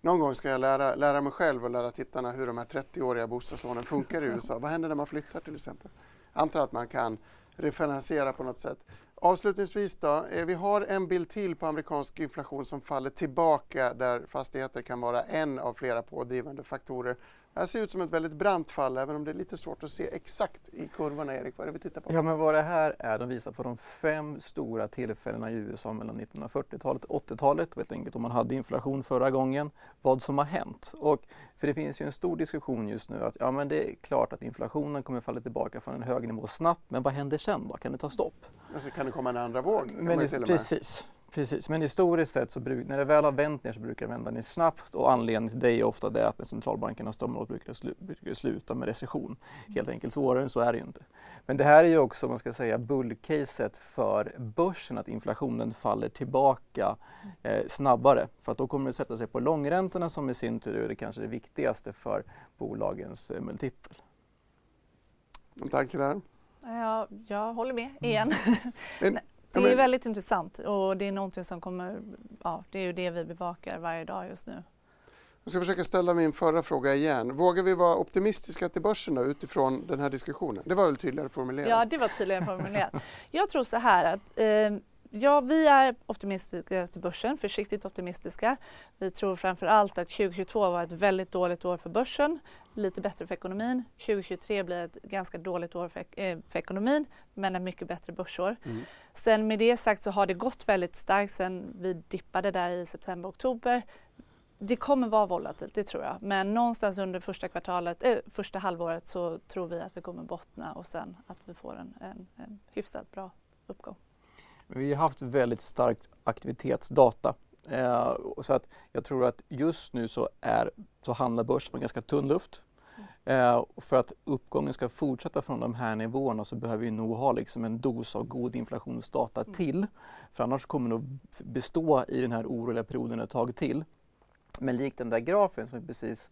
Någon gång ska jag lära, lära mig själv och lära tittarna hur de här 30-åriga bostadslånen funkar i USA. Vad händer när man flyttar till exempel? Antar att man kan refinansiera på något sätt. Avslutningsvis då, eh, vi har en bild till på amerikansk inflation som faller tillbaka där fastigheter kan vara en av flera pådrivande faktorer. Det här ser ut som ett väldigt brant fall även om det är lite svårt att se exakt i kurvorna. Erik, vad är det vi tittar på? Ja, men vad det här är, de visar på de fem stora tillfällena i USA mellan 1940-talet och 80-talet, vet enkelt om man hade inflation förra gången, vad som har hänt. Och, för det finns ju en stor diskussion just nu att ja, men det är klart att inflationen kommer falla tillbaka från en hög nivå snabbt, men vad händer sen då? Kan det ta stopp? Alltså, kan det komma en andra våg? Men, precis. Precis, men historiskt sett så bruk, när det väl har vänt ner så brukar det vända ner snabbt och anledningen till det är ofta det att när centralbankerna strömmar åt brukar, slu, brukar sluta med recession. Helt enkelt, svårare än så är det ju inte. Men det här är ju också, man ska säga, bullcaset för börsen att inflationen faller tillbaka eh, snabbare. För att då kommer det sätta sig på långräntorna som i sin tur är det kanske det viktigaste för bolagens eh, multipel. Tack där. Ja, jag håller med igen. Men, det är väldigt intressant och det är någonting som kommer, ja det är ju det vi bevakar varje dag just nu. Jag ska försöka ställa min förra fråga igen. Vågar vi vara optimistiska till börsen då, utifrån den här diskussionen? Det var väl tydligare formulerat? Ja, det var tydligare formulerat. Jag tror så här att eh, Ja, vi är optimistiska till börsen, försiktigt optimistiska. Vi tror framför allt att 2022 var ett väldigt dåligt år för börsen, lite bättre för ekonomin. 2023 blir ett ganska dåligt år för, eh, för ekonomin, men ett mycket bättre börsår. Mm. Sen med det sagt så har det gått väldigt starkt sen vi dippade där i september, oktober. Det kommer vara volatilt, det tror jag. Men någonstans under första kvartalet, äh, första halvåret så tror vi att vi kommer bottna och sen att vi får en, en, en hyfsat bra uppgång. Vi har haft väldigt starkt aktivitetsdata. Eh, så att jag tror att just nu så, är, så handlar börsen med ganska tunn luft. Eh, för att uppgången ska fortsätta från de här nivåerna så behöver vi nog ha liksom en dos av god inflationsdata mm. till. För annars kommer det nog bestå i den här oroliga perioden ett tag till. Men likt den där grafen som vi precis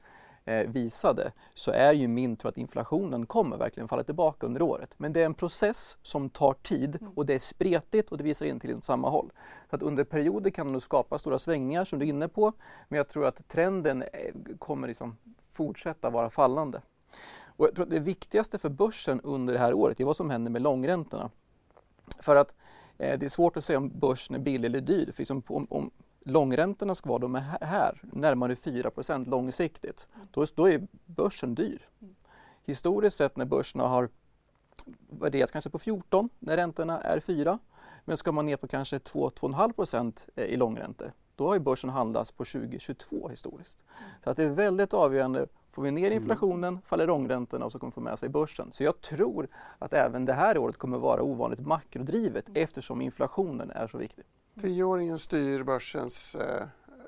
visade så är ju min tro att inflationen kommer verkligen falla tillbaka under året. Men det är en process som tar tid mm. och det är spretigt och det visar inte till samma håll. Så att under perioder kan det skapa stora svängningar som du är inne på men jag tror att trenden eh, kommer liksom fortsätta vara fallande. Och jag tror att det viktigaste för börsen under det här året är vad som händer med långräntorna. För att eh, det är svårt att säga om börsen är billig eller dyr. För liksom om, om långräntorna ska vara de är här, närmare 4 långsiktigt, då, då är börsen dyr. Historiskt sett när börserna har värderats kanske på 14 när räntorna är 4, men ska man ner på kanske 2-2,5% i långräntor, då har ju börsen handlats på 2022 historiskt. Så att det är väldigt avgörande. Får vi ner mm. inflationen faller långräntorna och så kommer vi få med sig börsen. Så jag tror att även det här året kommer vara ovanligt makrodrivet eftersom inflationen är så viktig. Tioåringen styr börsens eh,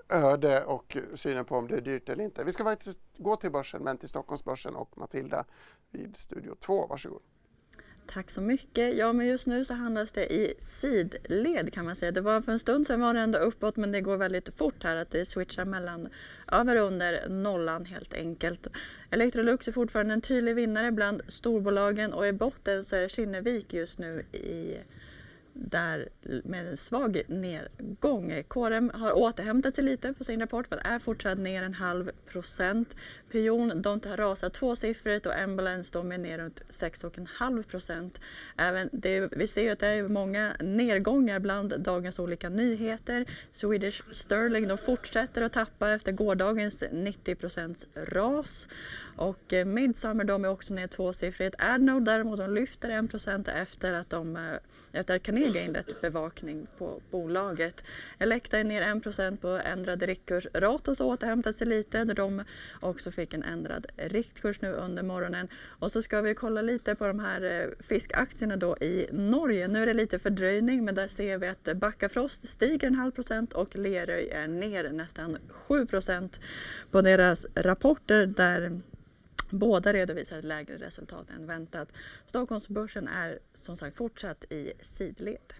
öde och synen på om det är dyrt eller inte. Vi ska faktiskt gå till börsen, men till Stockholmsbörsen och Matilda vid Studio 2. Varsågod. Tack så mycket. Ja, men just nu så handlas det i sidled kan man säga. Det var för en stund sedan var det ändå uppåt, men det går väldigt fort här att det switchar mellan över och under nollan helt enkelt. Electrolux är fortfarande en tydlig vinnare bland storbolagen och i botten så är Kinnevik just nu i där med en svag nedgång. KRM har återhämtat sig lite på sin rapport men är fortsatt ner en halv procent. Pion de har rasat tvåsiffrigt och Embulance de är ner runt 6,5 procent. Även det, vi ser att det är många nedgångar bland dagens olika nyheter. Swedish Sterling de fortsätter att tappa efter gårdagens 90 procents ras. Och eh, Midsummer de är också ner tvåsiffrigt. Adnode däremot de lyfter 1 efter att de eh, efter att Carnegie inlett bevakning på bolaget. Elekta är ner 1 på ändrad riktkurs. Ratos återhämtat sig lite där de också fick en ändrad riktkurs nu under morgonen. Och så ska vi kolla lite på de här eh, fiskaktierna då i Norge. Nu är det lite fördröjning men där ser vi att Backafrost stiger en halv procent och Leröy är ner nästan 7 procent på deras rapporter där Båda redovisar ett lägre resultat än väntat. Stockholmsbörsen är som sagt fortsatt i sidled.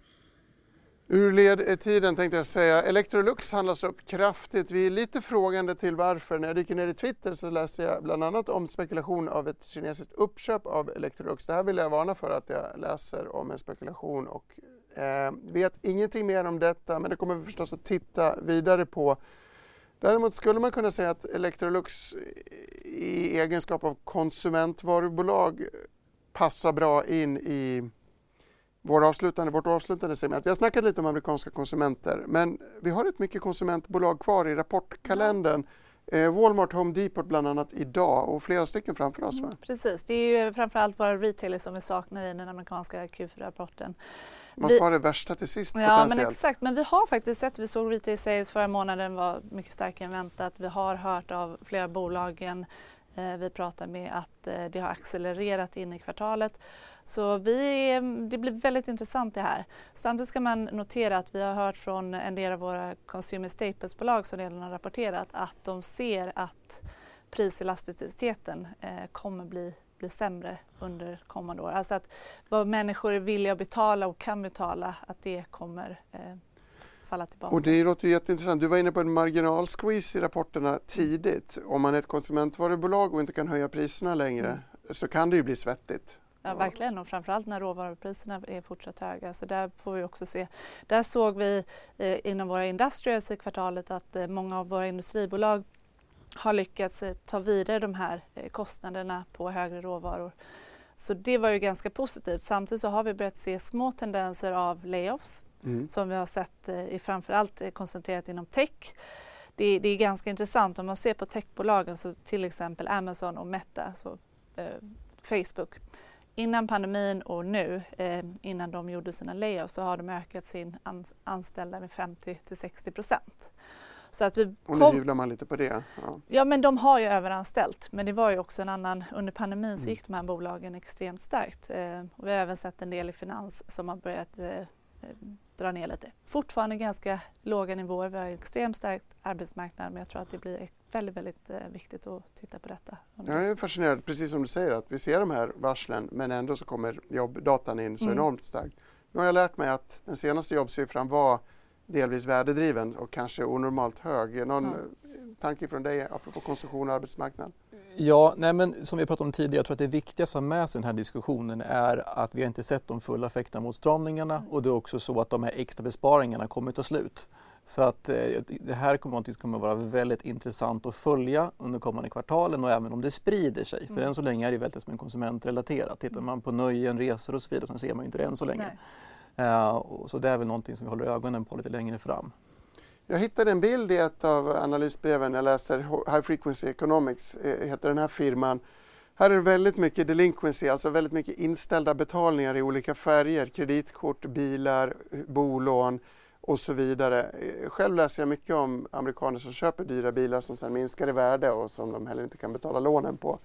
Ur led är tiden tänkte jag säga. Electrolux handlas upp kraftigt. Vi är lite frågande till varför. När jag dyker ner i Twitter så läser jag bland annat om spekulation av ett kinesiskt uppköp av Electrolux. Det här vill jag varna för att jag läser om en spekulation och eh, vet ingenting mer om detta men det kommer vi förstås att titta vidare på. Däremot skulle man kunna säga att Electrolux i egenskap av konsumentvarubolag passar bra in i vår avslutande, vårt avslutande segment. Vi har snackat lite om amerikanska konsumenter men vi har rätt mycket konsumentbolag kvar i rapportkalendern. Eh, Walmart, Home Depot bland annat idag och flera stycken framför oss. Va? Mm, precis, det är ju framförallt våra retailers som vi saknar i den amerikanska Q4-rapporten. Man sparar det värsta till sist Ja men exakt, men vi har faktiskt sett, vi såg retail sales förra månaden var mycket starkare än väntat. Vi har hört av flera bolagen eh, vi pratar med att eh, det har accelererat in i kvartalet. Så vi, det blir väldigt intressant det här. Samtidigt ska man notera att vi har hört från en del av våra consumer staples-bolag som redan har rapporterat att de ser att priselasticiteten eh, kommer bli bli sämre under kommande år. Alltså att vad människor är villiga att betala och kan betala, att det kommer eh, falla tillbaka. Och det låter jätteintressant. Du var inne på en marginalsqueeze i rapporterna tidigt. Om man är ett konsumentvarubolag och inte kan höja priserna längre mm. så kan det ju bli svettigt. Ja, verkligen och framförallt när råvarupriserna är fortsatt höga. Så där får vi också se. Där såg vi eh, inom våra industrials i kvartalet att eh, många av våra industribolag har lyckats eh, ta vidare de här eh, kostnaderna på högre råvaror. Så det var ju ganska positivt. Samtidigt så har vi börjat se små tendenser av layoffs mm. som vi har sett eh, i framförallt koncentrerat inom tech. Det, det, är ganska intressant om man ser på techbolagen så till exempel Amazon och Meta, så, eh, Facebook. Innan pandemin och nu, eh, innan de gjorde sina layoffs, så har de ökat sin an anställda med 50 till 60 procent. Så att vi kom... Och nu hyvlar man lite på det? Ja. ja. men de har ju överanställt men det var ju också en annan, under pandemin så mm. gick de här bolagen extremt starkt. Eh, och vi har även sett en del i finans som har börjat eh, eh dra ner lite. Fortfarande ganska låga nivåer, vi har en extremt stark arbetsmarknad men jag tror att det blir väldigt, väldigt eh, viktigt att titta på detta. Jag är fascinerad, precis som du säger, att vi ser de här varslen men ändå så kommer jobbdatan in så mm. enormt starkt. Nu har jag lärt mig att den senaste jobbsiffran var delvis värdedriven och kanske onormalt hög. Någon ja. tanke från dig apropå konsumtion och arbetsmarknad? Ja, nej men som vi pratade om tidigare, jag tror att det viktigaste att ha med sig den här diskussionen är att vi har inte sett de fulla effekterna mot stramningarna mm. och det är också så att de här extra besparingarna kommer ta slut. Så att eh, det här kommer att kommer vara väldigt intressant att följa under kommande kvartalen och även om det sprider sig. Mm. För än så länge är det väldigt som en konsumentrelaterat. Tittar man på nöjen, resor och så vidare så ser man ju inte det än så länge. Nej. Eh, så det är väl någonting som vi håller ögonen på lite längre fram. Jag hittade en bild i ett av analysbreven jag läser, High Frequency Economics eh, heter den här firman. Här är det väldigt mycket delinquency, alltså väldigt mycket inställda betalningar i olika färger, kreditkort, bilar, bolån och så vidare. Eh, själv läser jag mycket om amerikaner som köper dyra bilar som sedan minskar i värde och som de heller inte kan betala lånen på.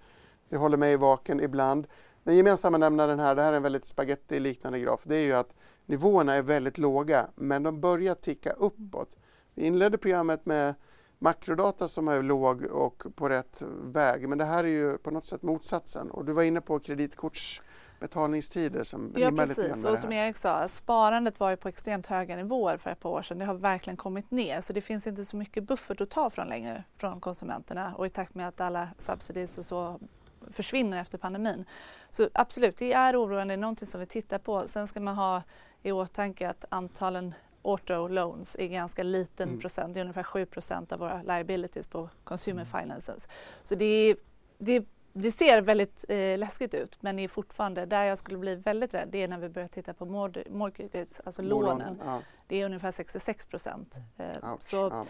Det håller mig vaken ibland. Den gemensamma nämnaren här, det här är en väldigt spagetti-liknande graf, det är ju att nivåerna är väldigt låga men de börjar ticka uppåt. Vi inledde programmet med makrodata som är låg och på rätt väg men det här är ju på något sätt motsatsen och du var inne på kreditkortsbetalningstider som Ja precis och som Erik sa, sparandet var ju på extremt höga nivåer för ett par år sedan. Det har verkligen kommit ner så det finns inte så mycket buffert att ta från längre från konsumenterna och i takt med att alla subsidies och så försvinner efter pandemin. Så absolut, det är oroande, det är någonting som vi tittar på. Sen ska man ha i åtanke att antalen auto loans är ganska liten Mm. procent, det är ungefär 7 procent av våra liabilities på consumer finances. Så det, är, det, det ser väldigt eh, läskigt ut men det är fortfarande, där jag skulle bli väldigt rädd, det är när vi börjar titta på mortgages, alltså lånen. Ja. Det är ungefär 66 procent. Eh, Ouch. så Ja.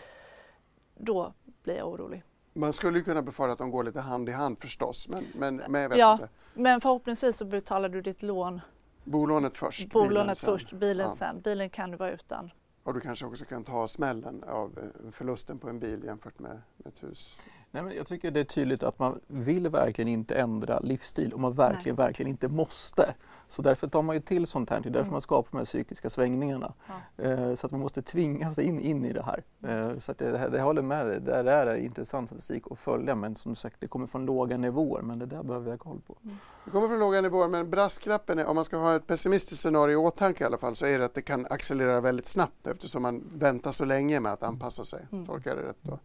då blir jag orolig. Man skulle kunna befara att de går lite hand i hand förstås, men, men, men jag vet Ja. inte. Men förhoppningsvis så betalar du ditt lån, Bolånet först, bilen bolånet sen. först, bilen Ja. sen. Bilen kan du vara utan. Och du kanske också kan ta smällen av eh, förlusten på en bil jämfört med ett hus. Nej, men jag tycker det är tydligt att man vill verkligen inte ändra livsstil och man verkligen, verkligen inte måste. Så därför tar man ju till sånt här. Det är därför Mm. man skapar de här psykiska svängningarna. Eh, så att man måste tvingas in, in i det här. Eh, så att det, det, håller med dig. Det där är intressant statistik att följa men som sagt det kommer från låga nivåer men det där behöver vi ha koll på. Det kommer från låga nivåer men brasklappen är, om man ska ha ett pessimistiskt scenario i åtanke i alla fall, så är det att det kan accelerera väldigt snabbt eftersom man väntar så länge med att anpassa sig. Mm. Tolkar jag det rätt då?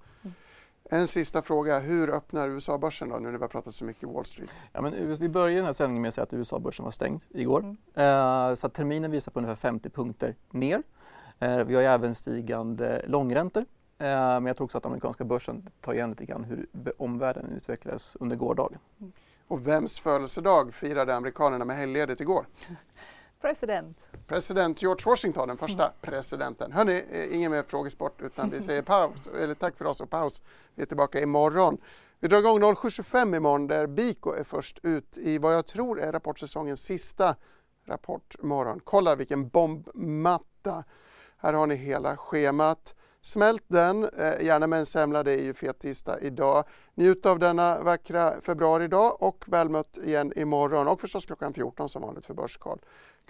En sista fråga, hur öppnar USA-börsen då nu när vi har pratat så mycket Wall Street? Ja, men vi började den här sändningen med att säga att USA-börsen var stängd igår. Mm. Eh, så att terminen visar på ungefär 50 punkter ner. Eh, vi har även stigande långräntor. Eh, men jag tror också att amerikanska börsen tar igen lite grann hur omvärlden utvecklades under gårdagen. Och vems födelsedag firade amerikanerna med helgledigt igår? President. President George Washington, den första presidenten. Hörni, eh, ingen mer frågesport utan vi säger paus, eller tack för oss och paus. Vi är tillbaka imorgon. Vi drar igång 07.25 imorgon där Biko är först ut i vad jag tror är rapportsäsongens sista rapportmorgon. Kolla vilken bombmatta. Här har ni hela schemat. Smält den, eh, gärna med en semla, det är ju fet tisdag idag. Njut av denna vackra februaridag och väl mött igen imorgon och förstås klockan 14 som vanligt för Börskoll.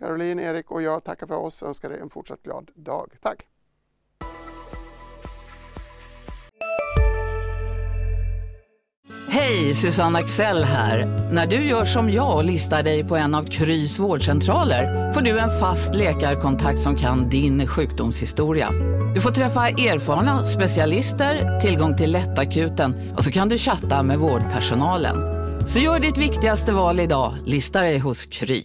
Caroline, Erik och jag tackar för oss och önskar dig en fortsatt glad dag. Tack! Hej, Susanne Axel här. När du gör som jag och listar dig på en av Krys vårdcentraler får du en fast läkarkontakt som kan din sjukdomshistoria. Du får träffa erfarna specialister, tillgång till lättakuten och så kan du chatta med vårdpersonalen. Så gör ditt viktigaste val idag, lista dig hos Kry.